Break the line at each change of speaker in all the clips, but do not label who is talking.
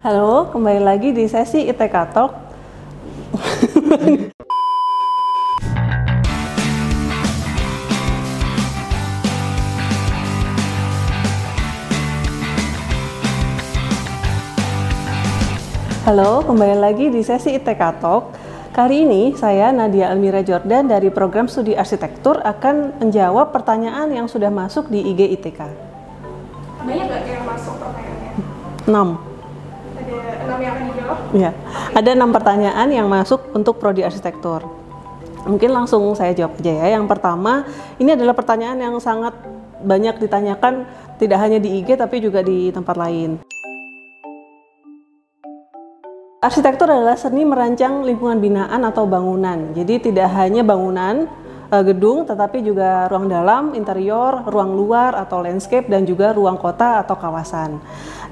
Halo, kembali lagi di sesi ITK Talk. Halo, kembali lagi di sesi ITK Talk. Kali ini saya Nadia Almira Jordan dari program studi arsitektur akan menjawab pertanyaan yang sudah masuk di IG ITK.
Banyak nggak yang masuk pertanyaannya?
6. Ya, ada enam pertanyaan yang masuk untuk prodi arsitektur. Mungkin langsung saya jawab aja ya. Yang pertama, ini adalah pertanyaan yang sangat banyak ditanyakan tidak hanya di IG tapi juga di tempat lain. Arsitektur adalah seni merancang lingkungan binaan atau bangunan. Jadi tidak hanya bangunan, eh, gedung, tetapi juga ruang dalam, interior, ruang luar atau landscape dan juga ruang kota atau kawasan.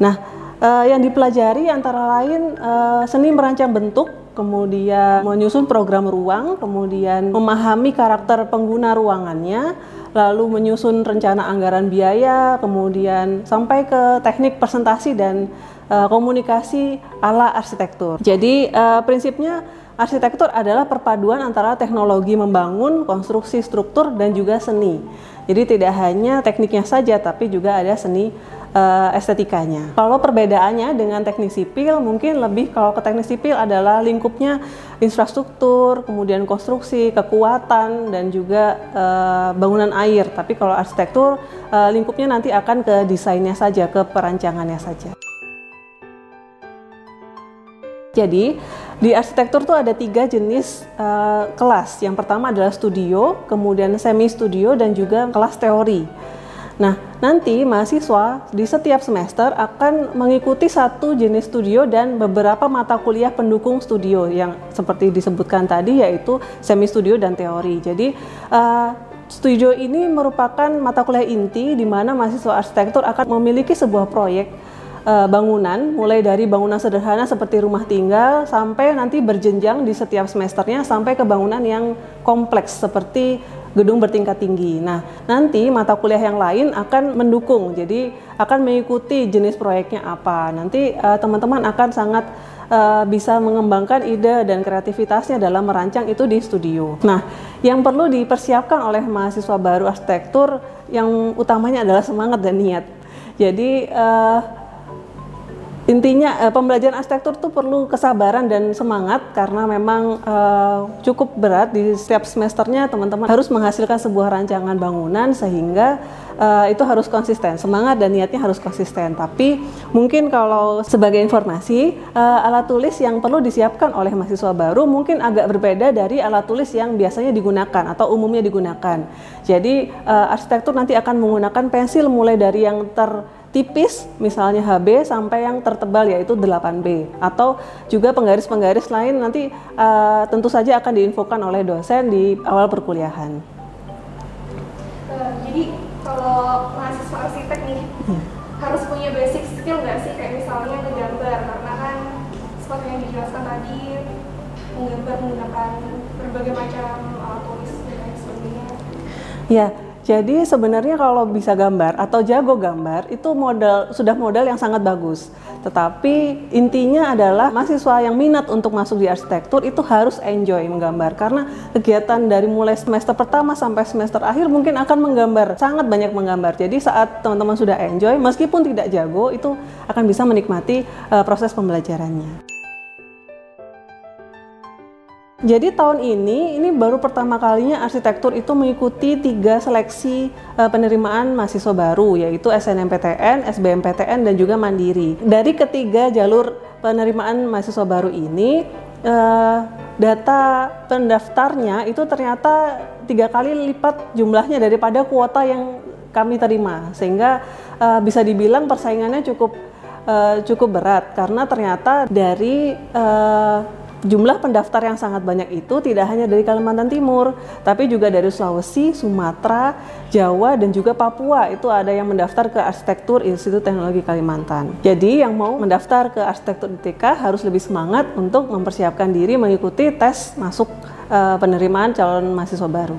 Nah, eh, yang dipelajari antara lain eh, seni merancang bentuk, kemudian menyusun program ruang, kemudian memahami karakter pengguna ruangannya, lalu menyusun rencana anggaran biaya, kemudian sampai ke teknik presentasi dan uh, komunikasi ala arsitektur. Jadi uh, prinsipnya arsitektur adalah perpaduan antara teknologi membangun, konstruksi struktur dan juga seni. Jadi tidak hanya tekniknya saja tapi juga ada seni uh, estetikanya. Kalau perbedaannya dengan teknik sipil mungkin lebih kalau ke teknik sipil adalah lingkupnya infrastruktur, kemudian konstruksi, kekuatan dan juga uh, bangunan air. Tapi kalau arsitektur uh, lingkupnya nanti akan ke desainnya saja, ke perancangannya saja. Jadi di arsitektur tuh ada tiga jenis uh, kelas. Yang pertama adalah studio, kemudian semi studio dan juga kelas teori. Nah, nanti mahasiswa di setiap semester akan mengikuti satu jenis studio dan beberapa mata kuliah pendukung studio yang seperti disebutkan tadi yaitu semi studio dan teori. Jadi uh, studio ini merupakan mata kuliah inti di mana mahasiswa arsitektur akan memiliki sebuah proyek uh, bangunan mulai dari bangunan sederhana seperti rumah tinggal sampai nanti berjenjang di setiap semesternya sampai ke bangunan yang kompleks seperti gedung bertingkat tinggi. Nah, nanti mata kuliah yang lain akan mendukung. Jadi akan mengikuti jenis proyeknya apa. Nanti uh, teman-teman akan sangat uh, bisa mengembangkan ide dan kreativitasnya dalam merancang itu di studio. Nah, yang perlu dipersiapkan oleh mahasiswa baru arsitektur yang utamanya adalah semangat dan niat. Jadi uh, intinya uh, pembelajaran arsitektur tuh perlu kesabaran dan semangat karena memang uh, cukup berat di setiap semesternya teman-teman harus menghasilkan sebuah rancangan bangunan sehingga uh, itu harus konsisten. Semangat dan niatnya harus konsisten. Tapi mungkin kalau sebagai informasi uh, alat tulis yang perlu disiapkan oleh mahasiswa baru mungkin agak berbeda dari alat tulis yang biasanya digunakan atau umumnya digunakan. Jadi uh, arsitektur nanti akan menggunakan pensil mulai dari yang ter tipis misalnya HB sampai yang tertebal yaitu 8B atau juga penggaris-penggaris lain nanti uh, tentu saja akan diinfokan oleh dosen di awal perkuliahan.
Uh, jadi kalau mahasiswa arsitek nih hmm. harus punya basic skill nggak sih kayak misalnya ngegambar karena kan seperti yang dijelaskan tadi menggambar menggunakan berbagai macam alat tulis dan lain sebagainya.
Ya, jadi sebenarnya kalau bisa gambar atau jago gambar itu modal sudah modal yang sangat bagus. Tetapi intinya adalah mahasiswa yang minat untuk masuk di arsitektur itu harus enjoy menggambar karena kegiatan dari mulai semester pertama sampai semester akhir mungkin akan menggambar, sangat banyak menggambar. Jadi saat teman-teman sudah enjoy meskipun tidak jago itu akan bisa menikmati uh, proses pembelajarannya. Jadi tahun ini, ini baru pertama kalinya arsitektur itu mengikuti tiga seleksi uh, penerimaan mahasiswa baru, yaitu SNMPTN, SBMPTN, dan juga Mandiri. Dari ketiga jalur penerimaan mahasiswa baru ini, uh, data pendaftarnya itu ternyata tiga kali lipat jumlahnya daripada kuota yang kami terima, sehingga uh, bisa dibilang persaingannya cukup cukup berat karena ternyata dari uh, jumlah pendaftar yang sangat banyak itu tidak hanya dari Kalimantan Timur, tapi juga dari Sulawesi, Sumatera, Jawa, dan juga Papua. Itu ada yang mendaftar ke Arsitektur Institut Teknologi Kalimantan. Jadi yang mau mendaftar ke Arsitektur ITK harus lebih semangat untuk mempersiapkan diri mengikuti tes masuk uh, penerimaan calon mahasiswa baru.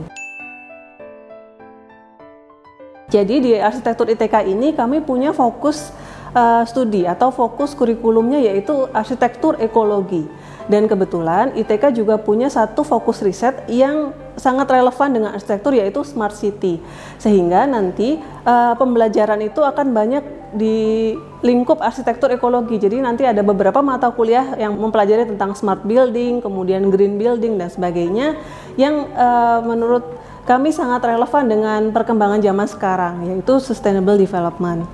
Jadi di Arsitektur ITK ini kami punya fokus uh, studi atau fokus kurikulumnya yaitu arsitektur ekologi. Dan kebetulan ITK juga punya satu fokus riset yang sangat relevan dengan arsitektur yaitu smart city. Sehingga nanti uh, pembelajaran itu akan banyak di lingkup arsitektur ekologi. Jadi nanti ada beberapa mata kuliah yang mempelajari tentang smart building, kemudian green building dan sebagainya yang uh, menurut kami sangat relevan dengan perkembangan zaman sekarang yaitu sustainable development.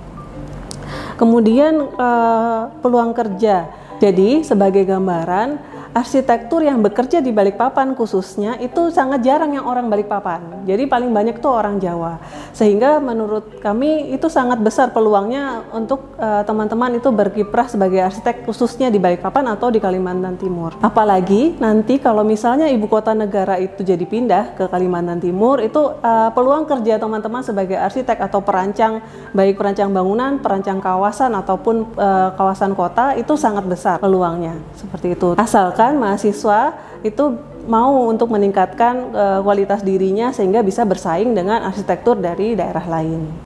Kemudian uh, peluang kerja jadi sebagai gambaran, arsitektur yang bekerja di Balikpapan khususnya itu sangat jarang yang orang Balikpapan. Jadi paling banyak itu orang Jawa. Sehingga menurut kami itu sangat besar peluangnya untuk eh, teman-teman uh, itu berkiprah sebagai arsitek khususnya di Balikpapan atau di Kalimantan Timur. Apalagi nanti kalau misalnya ibu kota negara itu jadi pindah ke Kalimantan Timur itu uh, peluang kerja teman-teman sebagai arsitek atau perancang baik perancang bangunan, perancang kawasan ataupun uh, kawasan kota itu sangat besar peluangnya seperti itu. Asalkan mahasiswa itu mau untuk meningkatkan uh, kualitas dirinya sehingga bisa bersaing dengan arsitektur dari daerah lain.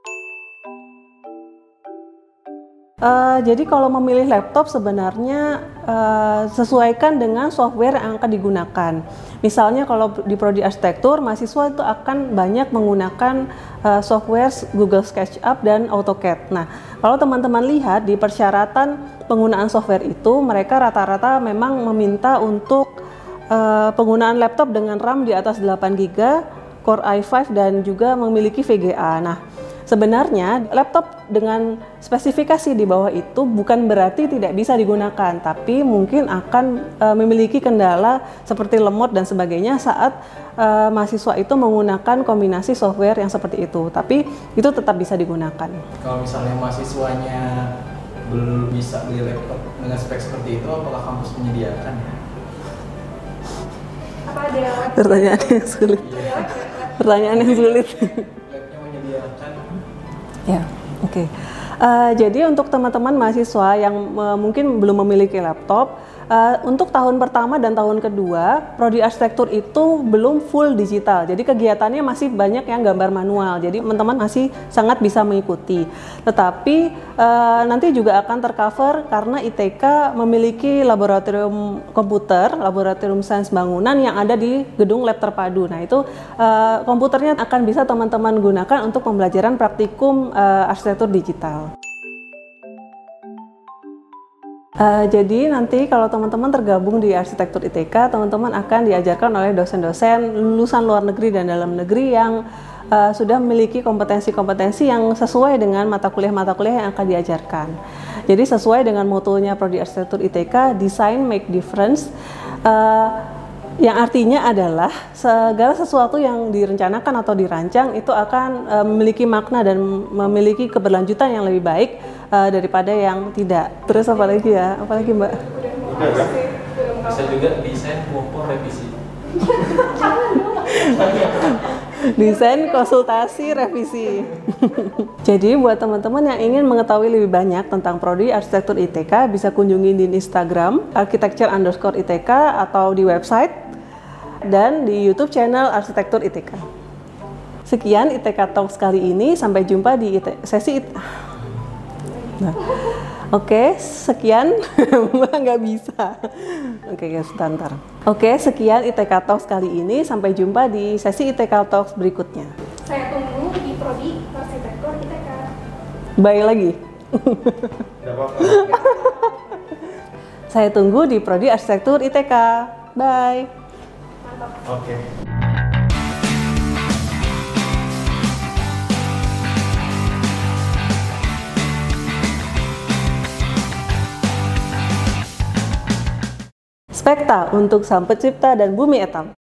Uh, jadi kalau memilih laptop sebenarnya uh, sesuaikan dengan software yang akan digunakan. Misalnya kalau di prodi arsitektur, mahasiswa itu akan banyak menggunakan uh, software Google SketchUp dan AutoCAD. Nah, kalau teman-teman lihat di persyaratan penggunaan software itu, mereka rata-rata memang meminta untuk uh, penggunaan laptop dengan RAM di atas 8 GB, Core i5 dan juga memiliki VGA. Nah, Sebenarnya laptop dengan spesifikasi di bawah itu bukan berarti tidak bisa digunakan, tapi mungkin akan e, memiliki kendala seperti lemot dan sebagainya saat e, mahasiswa itu menggunakan kombinasi software yang seperti itu. Tapi itu tetap bisa digunakan.
Kalau misalnya mahasiswanya belum bisa beli laptop dengan spek seperti itu, apakah kampus menyediakan ya?
Apa ada
Pertanyaan yang sulit. Iya. Pertanyaan yang sulit. Ya, oke. Okay. Uh, eh, jadi untuk teman-teman mahasiswa yang uh, mungkin belum memiliki laptop, Uh, untuk tahun pertama dan tahun kedua, prodi arsitektur itu belum full digital. Jadi kegiatannya masih banyak yang gambar manual. Jadi teman-teman masih sangat bisa mengikuti. Tetapi uh, nanti juga akan tercover karena ITK memiliki laboratorium komputer, laboratorium sains bangunan yang ada di gedung lab terpadu. Nah itu uh, komputernya akan bisa teman-teman gunakan untuk pembelajaran praktikum uh, arsitektur digital. Uh, jadi nanti kalau teman-teman tergabung di arsitektur ITK, teman-teman akan diajarkan oleh dosen-dosen lulusan luar negeri dan dalam negeri yang uh, sudah memiliki kompetensi-kompetensi yang sesuai dengan mata kuliah-mata kuliah yang akan diajarkan. Jadi sesuai dengan motonya Prodi Arsitektur ITK, Design Make Difference. Uh, yang artinya adalah segala sesuatu yang direncanakan atau dirancang itu akan uh, memiliki makna dan memiliki keberlanjutan yang lebih baik uh, daripada yang tidak. Terus apa lagi ya? Apalagi Mbak?
Bisa juga desain maupun revisi.
desain konsultasi revisi. Jadi buat teman-teman yang ingin mengetahui lebih banyak tentang prodi arsitektur ITK bisa kunjungi di Instagram architecture underscore ITK atau di website dan di YouTube channel Arsitektur ITK. Sekian ITK Talks kali ini, sampai jumpa di IT, sesi IT. Nah, Oke, okay, sekian. nggak bisa. Oke, okay, guys, sebentar. Oke, okay, sekian ITK Talks kali ini. Sampai jumpa di sesi ITK Talks berikutnya.
Saya tunggu di Prodi Arsitektur ITK.
Bye lagi. Saya tunggu di Prodi Arsitektur ITK. Bye. Oke. Spekta untuk Sang Pencipta dan Bumi Etam.